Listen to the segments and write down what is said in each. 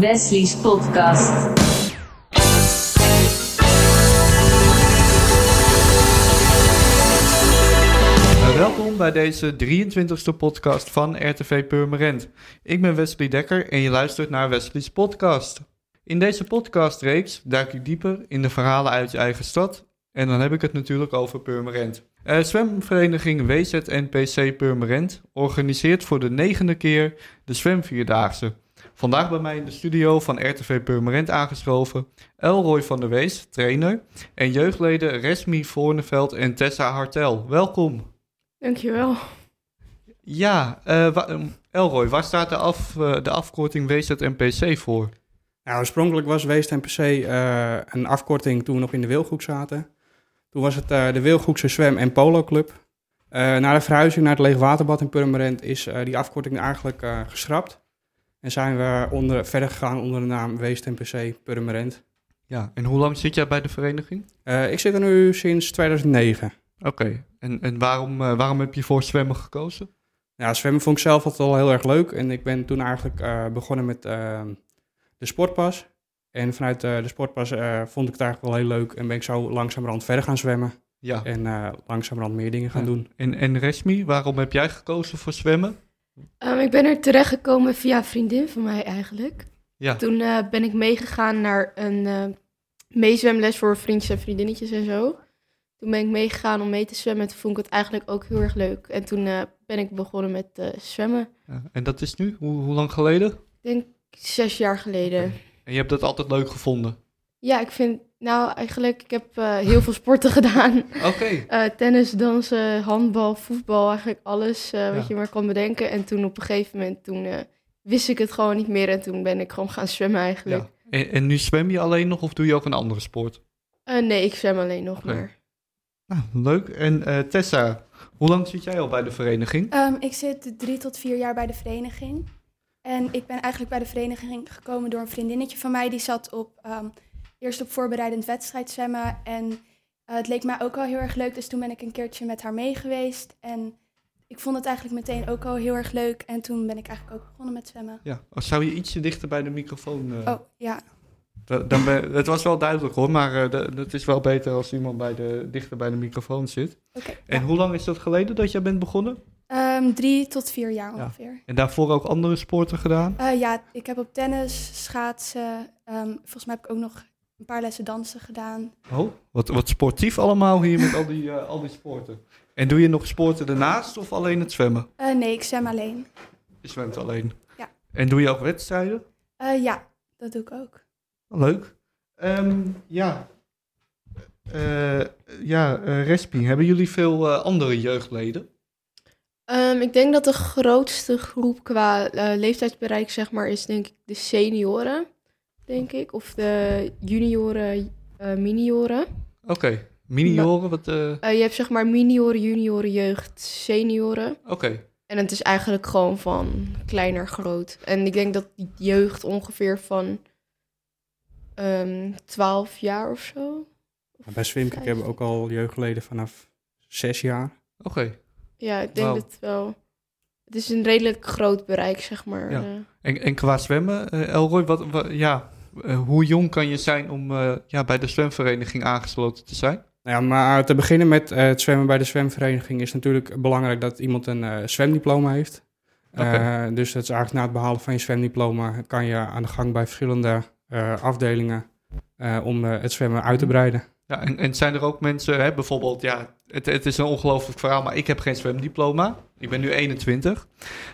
Wesley's podcast. Uh, welkom bij deze 23e podcast van RTV Purmerend. Ik ben Wesley Dekker en je luistert naar Wesley's podcast. In deze podcastreeks duik ik dieper in de verhalen uit je eigen stad en dan heb ik het natuurlijk over Purmerend. Uh, zwemvereniging WZNPC Purmerend organiseert voor de negende keer de zwemvierdaagse. Vandaag bij mij in de studio van RTV Purmerend aangeschoven Elroy van der Wees, trainer, en jeugdleden Resmi Voorneveld en Tessa Hartel. Welkom. Dankjewel. Ja, uh, wa Elroy, waar staat de, af, uh, de afkorting voor? Nou, oorspronkelijk was WZNPC uh, een afkorting toen we nog in de Wilgoek zaten. Toen was het de Wilgoekse Zwem- en Polo Club. na de verhuizing naar het Leegwaterbad in Purmerend is die afkorting eigenlijk geschrapt. En zijn we onder, verder gegaan onder de naam WZNPC Purmerend. Ja, en hoe lang zit jij bij de vereniging? ik zit er nu sinds 2009. Oké, okay. en, en waarom, uh, waarom heb je voor zwemmen gekozen? Ja, zwemmen vond ik zelf altijd al heel erg leuk. En ik ben toen eigenlijk uh, begonnen met de sportpas. En vanuit de sportpas vond ik het eigenlijk wel heel leuk. En ben ik zo langzamerhand verder gaan zwemmen. Ja. En langzamerhand meer dingen gaan ja. doen. En, en Resmi, waarom heb jij gekozen voor zwemmen? Um, ik ben er terechtgekomen via een vriendin van mij eigenlijk. Ja. Toen ben ik meegegaan naar een meezwemles voor vriendjes en vriendinnetjes en zo. Toen ben ik meegegaan om mee te zwemmen. Toen vond ik het eigenlijk ook heel erg leuk. En toen uh, ben ik begonnen met zwemmen. Ja, en dat is nu? Hoe, hoe, lang geleden? Ik denk zes jaar geleden. Okay. En je hebt dat altijd leuk gevonden? Ja, ik vind... Nou, eigenlijk, ik heb uh, heel veel sporten gedaan. Oké. Okay. tennis, dansen, handbal, voetbal, eigenlijk alles wat Ja. je maar kan bedenken. En toen op een gegeven moment, toen wist ik het gewoon niet meer. En toen ben ik gewoon gaan zwemmen eigenlijk. Ja. En, en nu zwem je alleen nog of doe je ook een andere sport? nee, ik zwem alleen nog maar. Nou, leuk. En uh, Tessa, hoe lang zit jij al bij de vereniging? Um, ik zit drie tot vier jaar bij de vereniging. En ik ben eigenlijk bij de vereniging gekomen door een vriendinnetje van mij. Die zat op, um, eerst op voorbereidend wedstrijdzwemmen. En uh, het leek mij ook al heel erg leuk. Dus toen ben ik een keertje met haar mee geweest. En ik vond het eigenlijk meteen ook al heel erg leuk. En toen ben ik eigenlijk ook begonnen met zwemmen. Ja, zou je ietsje dichter bij de microfoon... Uh... Oh, ja. Dan ben, het was wel duidelijk hoor, maar uh, het is wel beter als iemand bij de, dichter bij de microfoon zit. Okay, en ja. hoe lang is dat geleden dat jij bent begonnen? Um, drie tot vier jaar ongeveer. Ja. En daarvoor ook andere sporten gedaan? Uh, ja, ik heb op tennis, schaatsen, um, volgens mij heb ik ook nog een paar lessen dansen gedaan. Oh, wat, wat sportief allemaal hier met al die, uh, al die sporten. En doe je nog sporten daarnaast of alleen het zwemmen? Uh, nee, ik zwem alleen. Je zwemt alleen? Ja. En doe je ook wedstrijden? ja, dat doe ik ook. Leuk. Um, ja, uh, ja uh, Respi, hebben jullie veel uh, andere jeugdleden? Um, ik denk dat de grootste groep qua leeftijdsbereik, zeg maar, is denk ik de senioren, denk ik. Of de junioren, minioren. Oké, okay. minioren, wat... je hebt zeg maar minioren, junioren, jeugd, senioren. Oké. Okay. En het is eigenlijk gewoon van klein naar groot. En ik denk dat die jeugd ongeveer van um, 12 jaar of zo. Of bij Swimkik hebben we ook al jeugdleden vanaf 6 jaar. Oké. Okay. Ja, ik denk wow. dat wel. Het is een redelijk groot bereik, zeg maar. Ja. En, en qua zwemmen, uh, Elroy, wat, wat ja, uh, hoe jong kan je zijn om uh, ja, bij de zwemvereniging aangesloten te zijn? Nou ja, maar te beginnen met het zwemmen bij de zwemvereniging is natuurlijk belangrijk dat iemand een zwemdiploma heeft. Okay. Uh, dus dat is eigenlijk na het behalen van je zwemdiploma kan je aan de gang bij verschillende uh, afdelingen uh, om het zwemmen uit te breiden. Ja, en, en zijn er ook mensen, hè, bijvoorbeeld, ja, het, het is een ongelooflijk verhaal, maar ik heb geen zwemdiploma. Ik ben nu 21.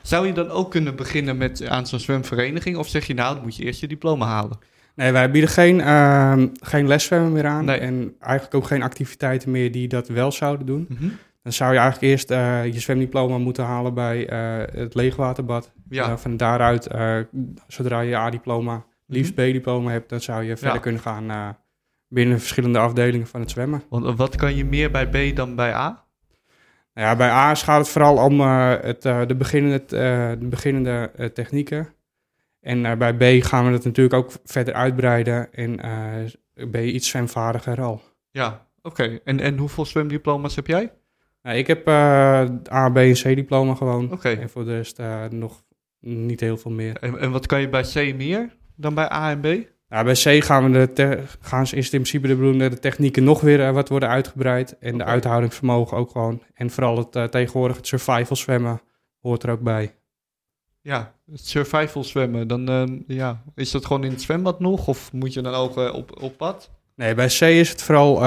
Zou je dan ook kunnen beginnen met aan zo'n zwemvereniging? Of zeg je nou, dan moet je eerst je diploma halen? Nee, wij bieden geen, uh, geen leszwemmen meer aan. Nee. En eigenlijk ook geen activiteiten meer die dat wel zouden doen. Mm -hmm. Dan zou je eigenlijk eerst uh, je zwemdiploma moeten halen bij uh, het leegwaterbad. Ja. Van daaruit, zodra je A-diploma, liefst Mhm. B-diploma hebt, dan zou je verder Ja. kunnen gaan binnen verschillende afdelingen van het zwemmen. Want wat kan je meer bij B dan bij A? Nou ja, bij A gaat het vooral om het, de beginnende, de beginnende technieken. En bij B gaan we het natuurlijk ook verder uitbreiden en ben je iets zwemvaardiger al. Ja, oké. En, en hoeveel zwemdiploma's heb jij? Nou, ik heb A, B en C diploma gewoon. Oké. En voor de rest nog niet heel veel meer. En, en wat kan je bij C meer? dan bij A en B? Nou, bij C gaan, we de gaan ze, is het in principe de bedoeling dat de technieken nog weer eh, wat worden uitgebreid. En de uithoudingsvermogen ook gewoon. En vooral het, eh, tegenwoordig het survival zwemmen hoort er ook bij. Ja, het survival zwemmen. Dan eh, ja, is dat gewoon in het zwembad nog? Of moet je dan ook eh, op, op pad? Nee, bij C is het vooral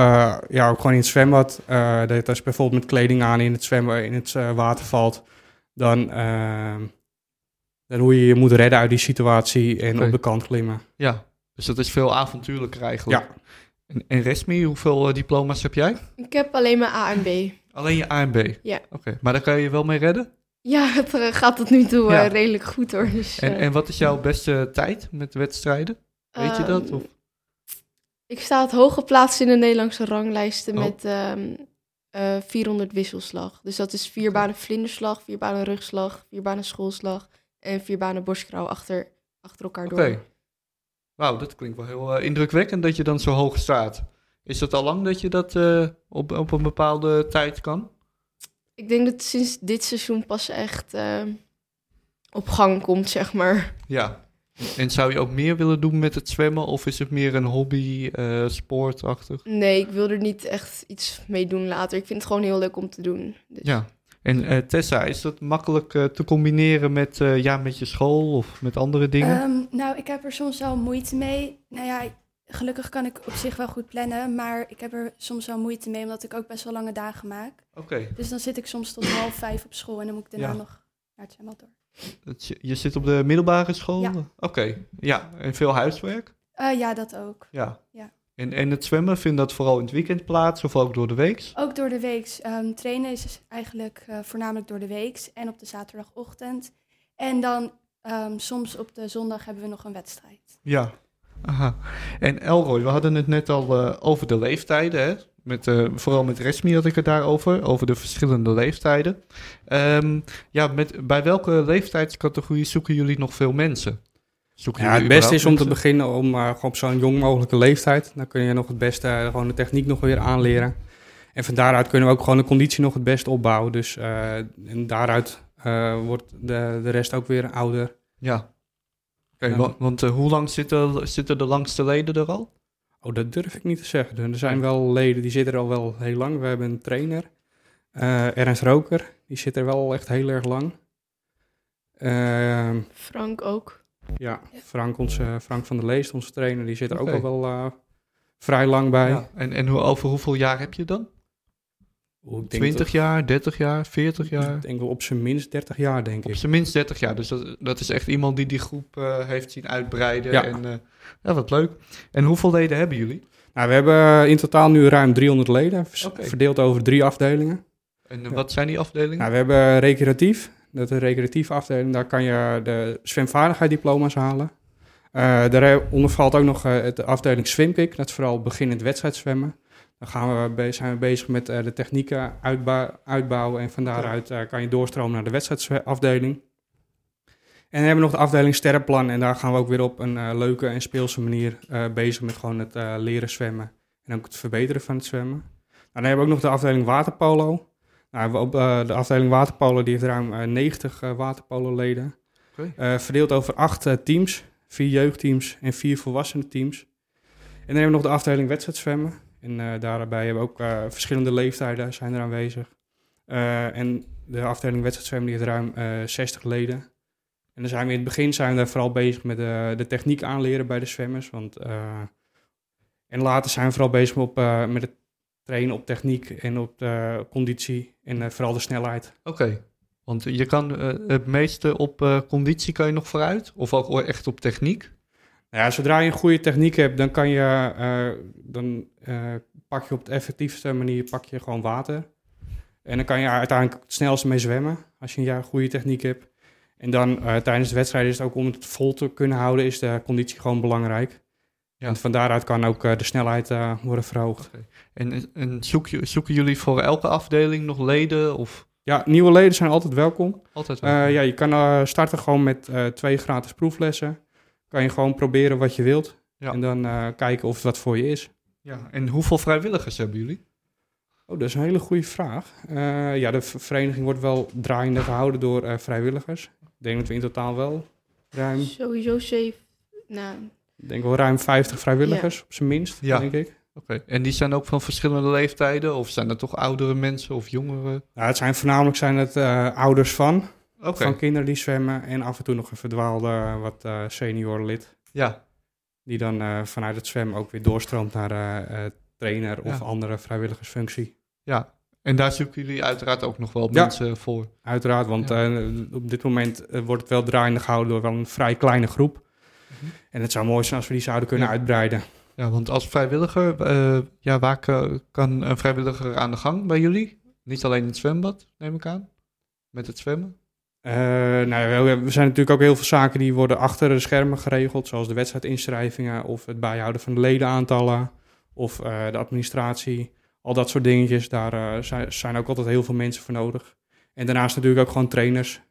ja, ook gewoon in het zwembad. dat als je bijvoorbeeld met kleding aan in het zwemmen in het water valt, dan, eh, dan hoe je je moet redden uit die situatie en op de kant klimmen. Ja, dus dat is veel avontuurlijker eigenlijk. Ja. En, en Resmi, hoeveel eh, diploma's heb jij? Ik heb alleen maar A en B. Alleen je A en B? Ja. Oké, maar daar kan je je wel mee redden? Ja, het eh, gaat tot nu toe eh, redelijk goed hoor. Dus, En, en wat is jouw beste tijd met wedstrijden? Weet je dat? ehm, Of? Ik sta het hoog geplaatst in de Nederlandse ranglijsten Oh. met ehm, eh, 400 wisselslag. Dus dat is vier banen vlinderslag, vier banen rugslag, vier banen schoolslag en vier banen borstkrauw achter, achter elkaar Oké. door. Wauw, dat klinkt wel heel eh, indrukwekkend dat je dan zo hoog staat. Is dat al lang dat je dat eh, op, op een bepaalde tijd kan? Ik denk dat sinds dit seizoen pas echt ehm, op gang komt, zeg maar. Ja. En zou je ook meer willen doen met het zwemmen? Of is het meer een hobby, eh, sportachtig? Nee, ik wil er niet echt iets mee doen later. Ik vind het gewoon heel leuk om te doen. Dus. Ja. En eh, Tessa, is dat makkelijk eh, te combineren met, eh, ja, met je school of met andere dingen? Ehm, nou, ik heb er soms wel moeite mee. Nou ja, gelukkig kan ik op zich wel goed plannen, maar ik heb er soms wel moeite mee, omdat ik ook best wel lange dagen maak. Oké. Dus dan zit ik soms tot half vijf op school en dan moet ik daarna Ja. nog naar het zwembad door. Je- Je zit op de middelbare school? Ja. Oké. Ja, en veel huiswerk? Ja, dat ook. Ja. Ja. En, en het zwemmen, vindt dat vooral in het weekend plaats of ook door de week? Ook door de week. Ehm, trainen is eigenlijk eh, voornamelijk door de week en op de zaterdagochtend. En dan ehm, soms op de zondag hebben we nog een wedstrijd. Ja. Aha. En Elroy, we hadden het net al eh, over de leeftijden. Hè? Met, eh, vooral met Resmi had ik het daarover, over de verschillende leeftijden. Ehm, ja, met, bij welke leeftijdscategorie zoeken jullie nog veel mensen? Zoeken Ja, het beste is om te beginnen om gewoon op zo'n jong mogelijke leeftijd. Dan kun je nog het beste eh, gewoon de techniek nog weer aanleren. En van daaruit kunnen we ook gewoon de conditie nog het beste opbouwen. Dus eh, en daaruit eh, wordt de, de rest ook weer ouder. Ja. Oké, want eh, hoe lang zitten, zitten de langste leden er al? Oh, dat durf ik niet te zeggen. Er zijn wel leden die zitten er al wel heel lang. We hebben een trainer, eh, Ernst Roker. Die zit er wel echt heel erg lang. Ehm, Frank ook. Ja, Frank, onze, Frank van der Leest, onze trainer, die zit er ook al wel eh, vrij lang bij. Ja. En, en hoe, over hoeveel jaar heb je dan? Denk 20 dat- jaar, 30 jaar, 40 jaar? Ik denk wel op zijn minst 30 jaar, denk Op ik. zijn minst 30 jaar. Dus dat, dat is echt iemand die die groep eh, heeft zien uitbreiden. Ja. En, eh, ja, wat leuk. En hoeveel leden hebben jullie? Nou, we hebben in totaal nu ruim 300 leden, verdeeld over drie afdelingen. En Ja. wat zijn die afdelingen? Nou, we hebben recreatief. Dat is een recreatieve afdeling. Daar kan je de zwemvaardigheiddiploma's halen. Eh daaronder valt ook nog eh, de afdeling swimkick. Dat is vooral beginnend wedstrijdzwemmen. Dan gaan we zijn we bezig met eh, de technieken uitbou- uitbouwen. En van daaruit eh, kan je doorstromen naar de wedstrijdafdeling. En dan hebben we nog de afdeling sterrenplan. En daar gaan we ook weer op een eh, leuke en speelse manier eh, bezig met gewoon het eh, leren zwemmen. En ook het verbeteren van het zwemmen. Nou, dan hebben we ook nog de afdeling waterpolo. Nou, op, eh, de afdeling waterpolo die heeft ruim eh, 90 eh. Eh, verdeeld over acht teams. Vier jeugdteams en vier volwassenen teams. En dan hebben we nog de afdeling wedstrijdzwemmen. En daarbij hebben we ook verschillende leeftijden zijn er aanwezig. En de afdeling wedstrijdzwemmen die heeft ruim eh 60 leden. En dan zijn we in het begin zijn we daar vooral bezig met de, de techniek aanleren bij de zwemmers. Want, en later zijn we vooral bezig op, met het trainen op techniek en op de conditie en eh, vooral de snelheid. Oké. Want je kan eh, het meeste op eh, conditie kan je nog vooruit? Of ook echt op techniek? Nou ja, zodra je een goede techniek hebt, dan kan je, dan pak je op de effectiefste manier pak je gewoon water. En dan kan je uiteindelijk het snelste mee zwemmen, als je een ja, goede techniek hebt. En dan tijdens de wedstrijd is het ook om het vol te kunnen houden, is de conditie gewoon belangrijk. Ja. En van daaruit kan ook eh, de snelheid eh, worden verhoogd. En, en zoek je, zoeken jullie voor elke afdeling nog leden? Of Ja, nieuwe leden zijn altijd welkom. altijd? Eh, ja, je kan eh, starten gewoon met eh, twee gratis proeflessen. Kan je gewoon proberen wat je wilt. Ja. En dan eh, kijken of het wat voor je is. ja. En hoeveel vrijwilligers hebben jullie? Oh, dat is een hele goede vraag. Eh, ja, de vereniging wordt wel draaiende gehouden door eh, vrijwilligers. Ik denk dat we in totaal wel ruim... Sowieso zeven, nou, denk wel ruim 50 vrijwilligers, op zijn minst, Ja. denk ik. Oké. En die zijn ook van verschillende leeftijden? Of zijn dat toch oudere mensen of jongeren? Ja, het zijn voornamelijk zijn het eh, ouders van, van kinderen die zwemmen. En af en toe nog een verdwaalde wat eh senior lid. Ja. Die dan eh, vanuit het zwemmen ook weer doorstroomt naar eh, eh, trainer of Ja. andere vrijwilligersfunctie. Ja. En daar zoeken jullie uiteraard ook nog wel Ja. mensen voor. Uiteraard, want Ja. eh, op dit moment wordt het wel draaiende gehouden door wel een vrij kleine groep. Mhm. En het zou mooi zijn als we die zouden kunnen Ja. uitbreiden. Ja, want als vrijwilliger, eh, ja, waar ka- kan een vrijwilliger aan de gang bij jullie? Niet alleen in het zwembad, neem ik aan. Met het zwemmen. Eh, nou we zijn natuurlijk ook heel veel zaken die worden achter de schermen geregeld, zoals de wedstrijdinschrijvingen of het bijhouden van de ledenaantallen of eh, de administratie. Al dat soort dingetjes, daar zijn, zijn ook altijd heel veel mensen voor nodig. En daarnaast natuurlijk ook gewoon trainers,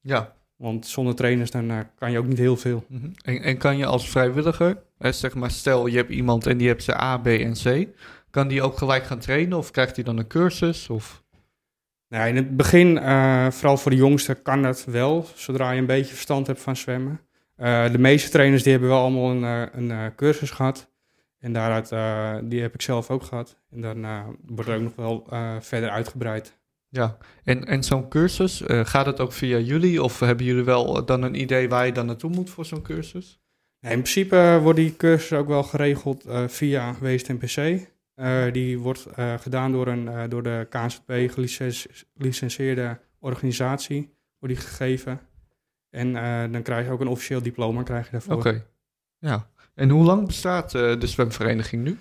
Ja. Want zonder trainers eh, kan je ook niet heel veel. Mhm. en, en kan je als vrijwilliger, hè, zeg maar, stel je hebt iemand en die hebt ze A, B en C. Kan die ook gelijk gaan trainen of krijgt hij dan een cursus? Of... Nou, in het begin, eh, vooral voor de jongsten, kan dat wel, zodra je een beetje verstand hebt van zwemmen. Eh, de meeste trainers die hebben wel allemaal een, eh, een cursus gehad. En daaruit, die heb ik zelf ook gehad. En dan eh, wordt er ook nog wel verder uitgebreid. Ja, en, en zo'n cursus, eh, gaat het ook via jullie? Of hebben jullie wel dan een idee waar je dan naartoe moet voor zo'n cursus? Nou, in principe eh, wordt die cursus ook wel geregeld eh, via. Eh, die wordt eh, gedaan door, een, eh, door de KNZP gelicentieerde organisatie, wordt die gegeven. En eh, dan krijg je ook een officieel diploma krijg je daarvoor. Oké. Ja. En hoe lang bestaat eh, de zwemvereniging nu?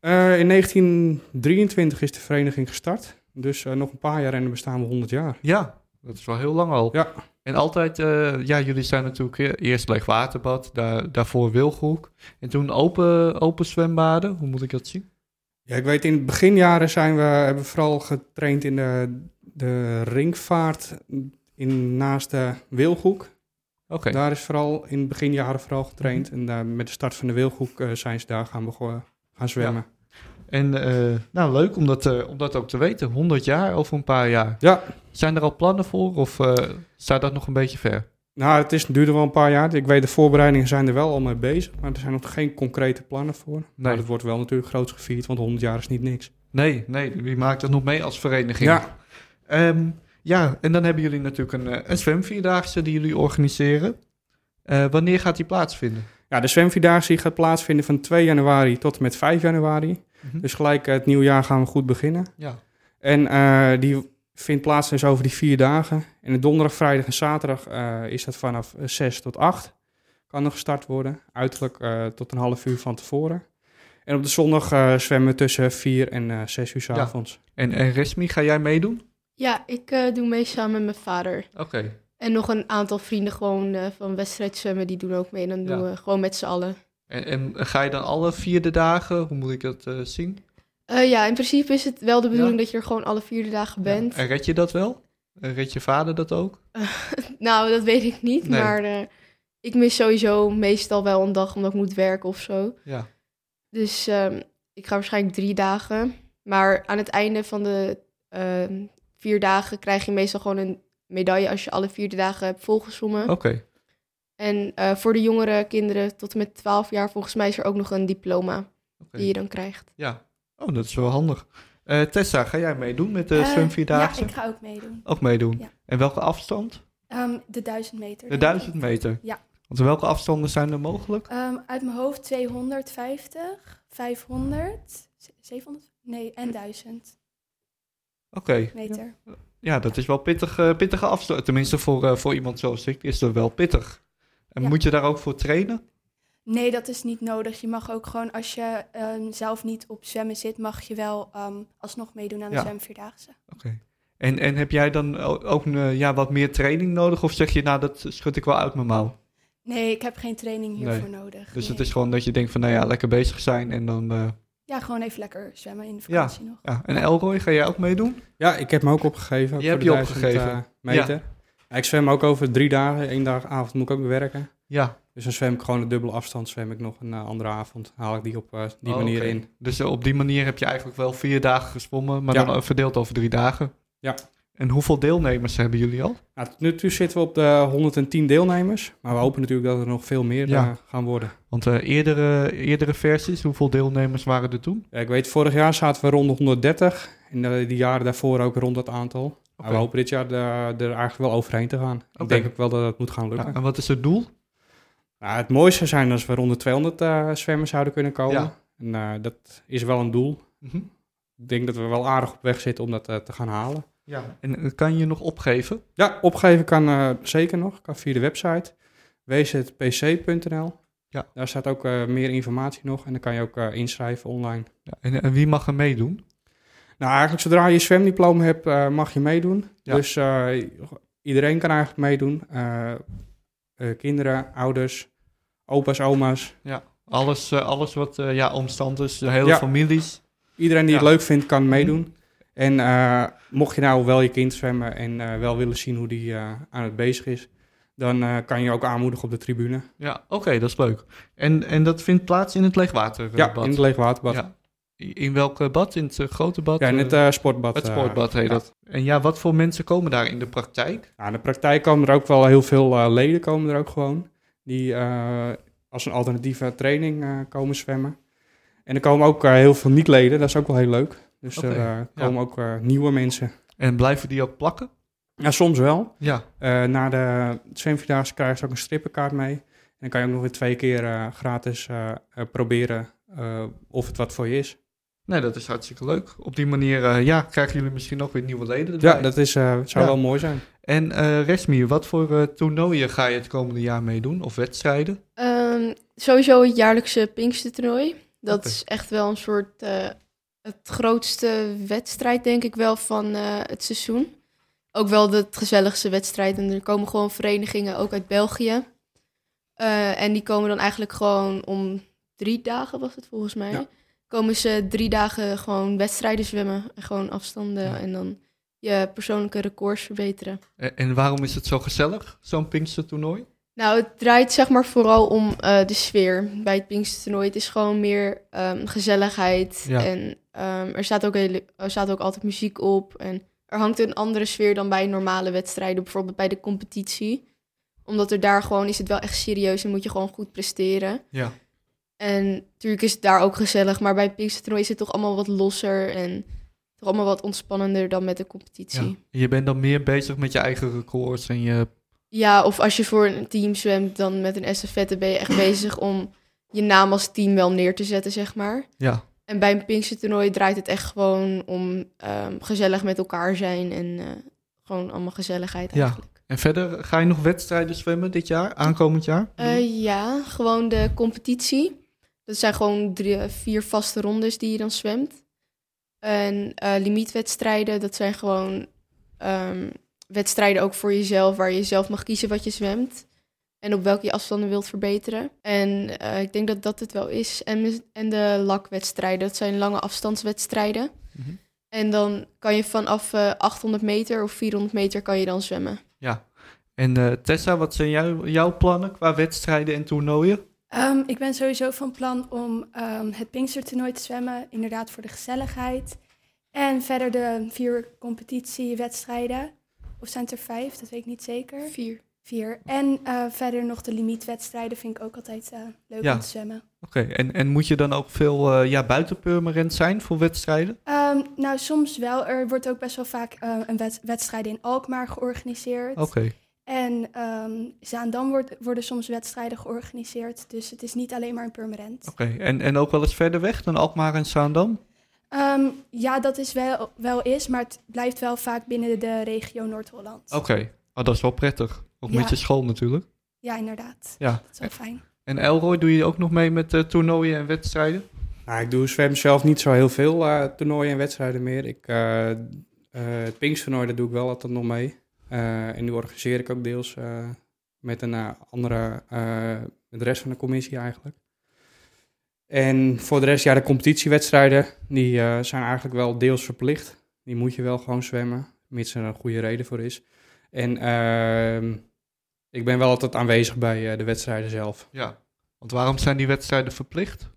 Eh, in 1923 is de vereniging gestart. Dus eh, nog een paar jaar en dan bestaan we 100 jaar. Ja, dat is wel heel lang al. Ja. En altijd, eh, ja, jullie zijn natuurlijk eh, eerst Leegwaterbad, daar, daarvoor Wilgroek. En toen open, open zwembaden, hoe moet ik dat zien? Ja, ik weet in de beginjaren zijn we, hebben we vooral getraind in de, de ringvaart in, naast de Wilgoek. Oké, Daar is vooral in de beginjaren vooral getraind. En daar, met de start van de Wilgoek eh, zijn ze daar gaan, gaan zwemmen. En eh, nou leuk om dat, eh, om dat ook te weten. 100 jaar over een paar jaar. Ja, Zijn er al plannen voor of eh, staat dat nog een beetje ver? nou het is, duurde wel een paar jaar. Ik weet de voorbereidingen zijn er wel al mee bezig. Maar er zijn nog geen concrete plannen voor. Maar het wordt wel natuurlijk groots gevierd, want 100 jaar is niet niks. Nee, nee, wie maakt dat nog mee als vereniging? Ja, Ehm, ja, en dan hebben jullie natuurlijk een, een zwemvierdaagse die jullie organiseren. Wanneer gaat die plaatsvinden? Ja, de zwemvierdaagse gaat plaatsvinden van 2 januari tot en met 5 januari. Mhm. Dus gelijk eh, het nieuwe jaar gaan we goed beginnen. Ja, En eh, die vindt plaats dus over die vier dagen. En de donderdag, vrijdag en zaterdag eh, is dat vanaf eh, 6 tot 8. Kan nog gestart worden. Uiterlijk eh, tot een half uur van tevoren. En op de zondag eh, zwemmen we tussen 4 en eh 6 uur 's Ja. avonds. en, en Resmi, ga jij meedoen? ja, ik eh, doe mee samen met mijn vader. Oké, En nog een aantal vrienden gewoon eh, van wedstrijd zwemmen, die doen ook mee. En dan doen we gewoon met z'n allen. En, en ga je dan alle vierde dagen, hoe moet ik dat eh, zien? Eh, ja, in principe is het wel de bedoeling Ja. dat je er gewoon alle vierde dagen bent. Ja, En red je dat wel? En red je vader dat ook? Nou, dat weet ik niet, Nee. maar eh, ik mis sowieso meestal wel een dag omdat ik moet werken of zo. Ja. Dus ehm, ik ga waarschijnlijk drie dagen. Maar aan het einde van de ehm, vier dagen krijg je meestal gewoon een medaille als je alle vier de dagen hebt volgezwommen. Oké, En eh, voor de jongere kinderen tot en met 12 jaar, volgens mij is er ook nog een diploma die je dan krijgt. Ja. Oh, dat is wel handig. Eh, Tessa, ga jij meedoen met de zwemvierdaagse? Ja, ik ga ook meedoen. Ook meedoen. Ja. En welke afstand? Ehm, de 1000 meter. De denk 1000 ik. meter? Ja. Want welke afstanden zijn er mogelijk? Ehm, uit mijn hoofd 250, 500, z- 700, nee, en 1000 Oké. meter. Ja, dat is wel pittig, pittige afstand. Tenminste, voor, voor iemand zoals ik is dat wel pittig. En Ja. moet je daar ook voor trainen? Nee, dat is niet nodig. Je mag ook gewoon, als je ehm, zelf niet op zwemmen zit, mag je wel ehm, alsnog meedoen aan de Ja. zwemvierdaagse. Oké. En, en heb jij dan ook een, eh, ja, wat meer training nodig? Of zeg je, nou, dat schud ik wel uit mijn mouw? Nee, ik heb geen training hiervoor nodig. Dus nee. het is gewoon dat je denkt van, nou ja, lekker bezig zijn en dan... eh, Ja, gewoon even lekker zwemmen in de Ja. vakantie nog. ja. En Elroy, ga jij ook meedoen? Ja, ik heb me ook opgegeven. Je hebt je 1000, opgegeven. eh, meter. Ja, ik zwem ook over drie dagen. Eén dag avond moet ik ook weer werken. Ja. Dus dan zwem ik gewoon de dubbele afstand. Zwem ik nog een eh, andere avond. Haal ik die op eh, die Oh, manier in. Dus eh, op die manier heb je eigenlijk wel vier dagen gezwommen, maar Ja. dan verdeeld over drie dagen. Ja. En hoeveel deelnemers hebben jullie al? Nou, tot nu toe zitten we op de 110 deelnemers. Maar we hopen natuurlijk dat er nog veel meer Ja. gaan worden. Want eerdere, eerdere versies, hoeveel deelnemers waren er toen? Ja, ik weet, vorig jaar zaten we rond de 130. En de, die jaren daarvoor ook rond dat aantal. Maar we hopen dit jaar er eigenlijk wel overheen te gaan. Oké. Ik denk ook wel dat het moet gaan lukken. Ja, en wat is het doel? Nou, het mooiste zou zijn als we rond de 200 eh, zwemmers zouden kunnen komen. Ja. En eh, dat is wel een doel. Mhm. Ik denk dat we wel aardig op weg zitten om dat eh, te gaan halen. Ja. En kan je nog opgeven? Ja, opgeven kan zeker nog. Kan via de website wzpc.nl. Ja. Daar staat ook meer informatie nog. En dan kan je ook inschrijven online. Ja. En, en wie mag er meedoen? Nou, eigenlijk zodra je zwemdiploma hebt, eh, mag je meedoen. Ja. Dus eh, iedereen kan eigenlijk meedoen. Eh, kinderen, ouders, opa's, oma's. Alles, eh, alles wat ja, omstand is, de hele Ja. families. Iedereen die Ja. het leuk vindt, kan meedoen. En mocht je nou wel je kind zwemmen en wel willen zien hoe die aan het bezig is, dan kan je ook aanmoedigen op de tribune. Ja, oké, dat is leuk. En, en dat vindt plaats in het leegwaterbad? ja, in het leegwaterbad. Ja, Ja. In welke bad? In het eh, grote bad? in het Eh, eh, sportbad. het eh, sportbad heet ja. dat. En ja, wat voor mensen komen daar in de praktijk? Ja, in de praktijk komen er ook wel heel veel eh, leden komen er ook gewoon. Die eh, als een alternatieve training eh, komen zwemmen. En er komen ook eh, heel veel niet-leden, dat is ook wel heel leuk. Dus er eh, komen ook eh, nieuwe mensen. En blijven die ook plakken? Ja, soms wel. Ja. Eh, na de zwemvierdaagse krijg je ook een strippenkaart mee. En dan kan je ook nog weer twee keer eh, gratis eh, eh, proberen eh, of het wat voor je is. Nee, dat is hartstikke leuk. Op die manier eh, ja, krijgen jullie misschien ook weer nieuwe leden erbij. Ja, dat is, eh, zou Ja. wel mooi zijn. En eh Resmi, wat voor eh, toernooien ga je het komende jaar meedoen? Of wedstrijden? Ehm, sowieso het jaarlijkse Pinkstertoernooi. Dat is echt wel een soort eh, het grootste wedstrijd, denk ik wel, van eh, het seizoen. Ook wel de gezelligste wedstrijd. En er komen gewoon verenigingen, ook uit België. Eh, en die komen dan eigenlijk gewoon om drie dagen, was het volgens mij. Ja. Komen ze drie dagen gewoon wedstrijden zwemmen. En gewoon afstanden. Ja. En dan je persoonlijke records verbeteren. En, en waarom is het zo gezellig, zo'n Pinkstertoernooi? Nou, het draait zeg maar vooral om eh, de sfeer bij het Pinkstertoernooi. Het is gewoon meer ehm, gezelligheid. Ja. En ehm, er, staat ook hele, er staat ook altijd muziek op. En er hangt een andere sfeer dan bij normale wedstrijden. Bijvoorbeeld bij de competitie. Omdat er daar gewoon is het wel echt serieus en moet je gewoon goed presteren. Ja. En natuurlijk is het daar ook gezellig. Maar bij het Pinkstertoernooi is het toch allemaal wat losser. En toch allemaal wat ontspannender dan met de competitie. ja. Je bent dan meer bezig met je eigen records en je... Ja, of als je voor een team zwemt, dan met een estafette ben je echt bezig om je naam als team wel neer te zetten, zeg maar. Ja, En bij een Pinkstertoernooi draait het echt gewoon om ehm, gezellig met elkaar zijn en eh, gewoon allemaal gezelligheid Ja. eigenlijk. en verder ga je nog wedstrijden zwemmen dit jaar, aankomend jaar? Eh, ja, gewoon de competitie. Dat zijn gewoon drie, vier vaste rondes die je dan zwemt. En eh, limietwedstrijden, dat zijn gewoon ehm, wedstrijden ook voor jezelf, waar je zelf mag kiezen wat je zwemt. En op welke je afstanden wilt verbeteren. En eh, ik denk dat dat het wel is. En, en de lakwedstrijden, dat zijn lange afstandswedstrijden. Mhm. En dan kan je vanaf eh 800 meter of 400 meter kan je dan zwemmen. Ja. En Tessa, wat zijn jou, jouw plannen qua wedstrijden en toernooien? Ehm, ik ben sowieso van plan om ehm, het Pinkstertoernooi te zwemmen, inderdaad voor de gezelligheid. En verder de vier competitiewedstrijden. Of zijn het er vijf? Dat weet ik niet zeker. Vier. Vier. En eh, verder nog de limietwedstrijden vind ik ook altijd eh, leuk Ja. om te zwemmen. Oké, en, en moet je dan ook veel eh, ja, buiten Purmerend zijn voor wedstrijden? Ehm, nou, soms wel. Er wordt ook best wel vaak eh, een wed- wedstrijd in Alkmaar georganiseerd. Oké, En ehm Zaandam wordt, worden soms wedstrijden georganiseerd. Dus het is niet alleen maar een permanent. oké. En, en ook wel eens verder weg dan Alkmaar en Zaandam? Ehm, ja, dat is wel, wel is, maar het blijft wel vaak binnen de regio Noord-Holland. Oké, oh, dat is wel prettig. Ook Ja. met je school natuurlijk. Ja, inderdaad. Ja. Dat is wel fijn. En Elroy, doe je ook nog mee met eh, toernooien en wedstrijden? Nou, ik doe zwem zelf niet zo heel veel eh, toernooien en wedstrijden meer. Ik, eh, eh, het Pinkstertoernooi, daar doe ik wel altijd nog mee. Eh, en nu organiseer ik ook deels eh, met een eh, andere, met de rest van de commissie eigenlijk. En voor de rest, ja, de competitiewedstrijden, die zijn eigenlijk wel deels verplicht. Die moet je wel gewoon zwemmen, mits er een goede reden voor is. En ehm, ik ben wel altijd aanwezig bij de wedstrijden zelf. Ja. Want waarom zijn die wedstrijden verplicht?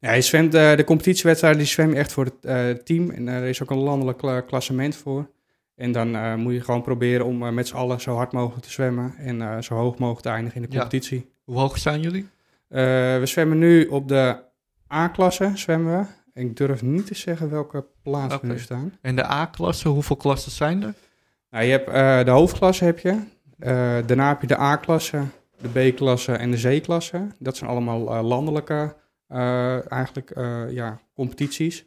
Ja, je zwemt, eh, de competitiewedstrijden die zwem je echt voor het team. En er is ook een landelijk kla- klassement voor. En dan eh, moet je gewoon proberen om eh, met z'n allen zo hard mogelijk te zwemmen en eh, zo hoog mogelijk te eindigen in de Ja. competitie. Hoe hoog zijn jullie? We zwemmen nu op de A-klasse, zwemmen we. Ik durf niet te zeggen welke plaats we nu staan. En de A-klasse, hoeveel klassen zijn er? Nou, je hebt de hoofdklasse heb je. Daarna heb je de A-klasse, de B-klasse en de C-klasse. Dat zijn allemaal landelijke eigenlijk, ja, competities.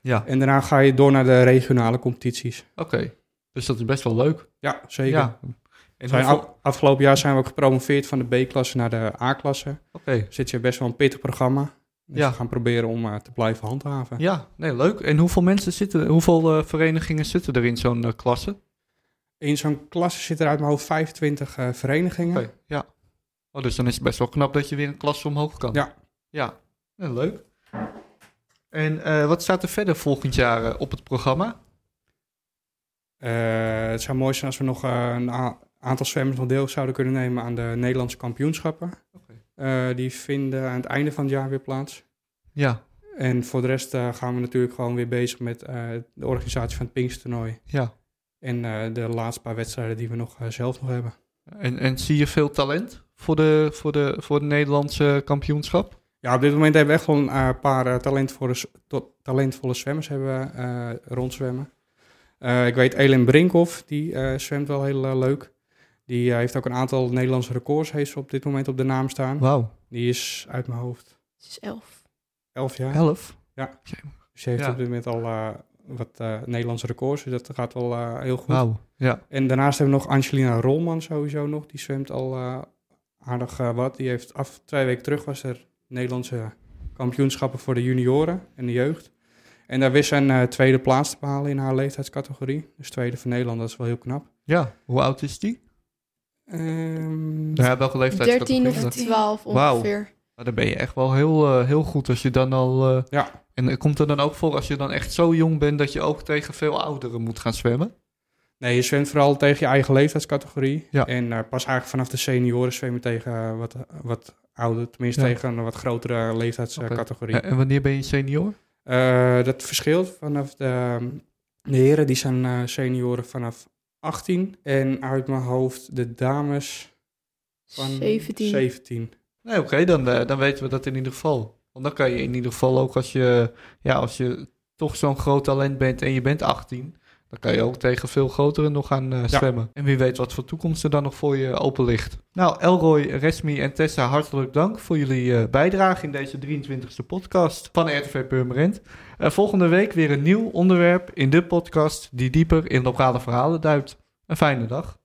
Ja, En daarna ga je door naar de regionale competities. oké. Dus dat is best wel leuk. Ja, zeker. Ja. En Zijn af- afgelopen jaar zijn we ook gepromoveerd van de B-klasse naar de A-klasse. Oké, Zit je best wel een pittig programma. Dus Ja. we gaan proberen om eh, te blijven handhaven. ja, nee, leuk. En hoeveel mensen zitten, hoeveel eh, verenigingen zitten er in zo'n eh, klasse? In zo'n klasse zitten er uit mijn hoofd 25 eh, verenigingen. Oké, ja. Oh, dus dan is het best wel knap dat je weer een klasse omhoog kan. Ja. Ja, leuk. En wat staat er verder volgend jaar op het programma? Eh, het zou mooi zijn als we nog eh, een aantal zwemmers nog deel zouden kunnen nemen aan de Nederlandse kampioenschappen. Eh, die vinden aan het einde van het jaar weer plaats. Ja, En voor de rest gaan we natuurlijk gewoon weer bezig met de organisatie van het Pinkstertoernooi. ja. En de laatste paar wedstrijden die we nog zelf nog hebben. En, en zie je veel talent voor de, voor de, voor de Nederlandse kampioenschap? Ja, op dit moment hebben we echt wel een paar talentvolle, talentvolle zwemmers hebben we, rondzwemmen. Eh, ik weet Elin Brinkhoff, die eh, zwemt wel heel eh, leuk. Die heeft ook een aantal Nederlandse records heeft ze op dit moment op de naam staan. Wauw. Die is uit mijn hoofd Het is elf. 11 jaar. Elf? Dus ze heeft Ja. op dit moment al eh, wat eh, Nederlandse records. Dus dat gaat wel eh, heel goed. Wauw. Ja. En daarnaast hebben we nog Angelina Rolman sowieso nog. Die zwemt al eh, aardig wat. Die heeft af twee weken terug was er Nederlandse kampioenschappen voor de junioren en de jeugd. En daar wist ze een eh, tweede plaats te behalen in haar leeftijdscategorie. Dus tweede van Nederland, dat is wel heel knap. Ja. Hoe oud is die? Ehm, Ja, welke leeftijd? 13 of 12 Wauw. ongeveer. Nou, dan ben je echt wel heel, eh, heel goed als je dan al... eh, Ja. En komt er dan ook voor als je dan echt zo jong bent dat je ook tegen veel ouderen moet gaan zwemmen? Nee, je zwemt vooral tegen je eigen leeftijdscategorie. Ja. En pas eigenlijk vanaf de senioren zwemmen tegen eh, wat, wat ouder, tenminste Ja. tegen een wat grotere leeftijdscategorie. En wanneer ben je senior? Eh, dat verschilt vanaf de, de heren, die zijn eh, senioren vanaf 18. En uit mijn hoofd de dames van 17. 17. Nee, oké, dan, eh, dan weten we dat in ieder geval. Want dan kan je in ieder geval ook als je, ja, als je toch zo'n groot talent bent en je bent 18, dan kan je ook tegen veel grotere nog gaan eh, zwemmen. En wie weet wat voor toekomst er dan nog voor je open ligt. Nou, Elroy, Resmi en Tessa, hartelijk dank voor jullie eh, bijdrage in deze 23e podcast van RTV Purmerend. Eh, volgende week weer een nieuw onderwerp in de podcast die dieper in lokale verhalen duikt. Een fijne dag.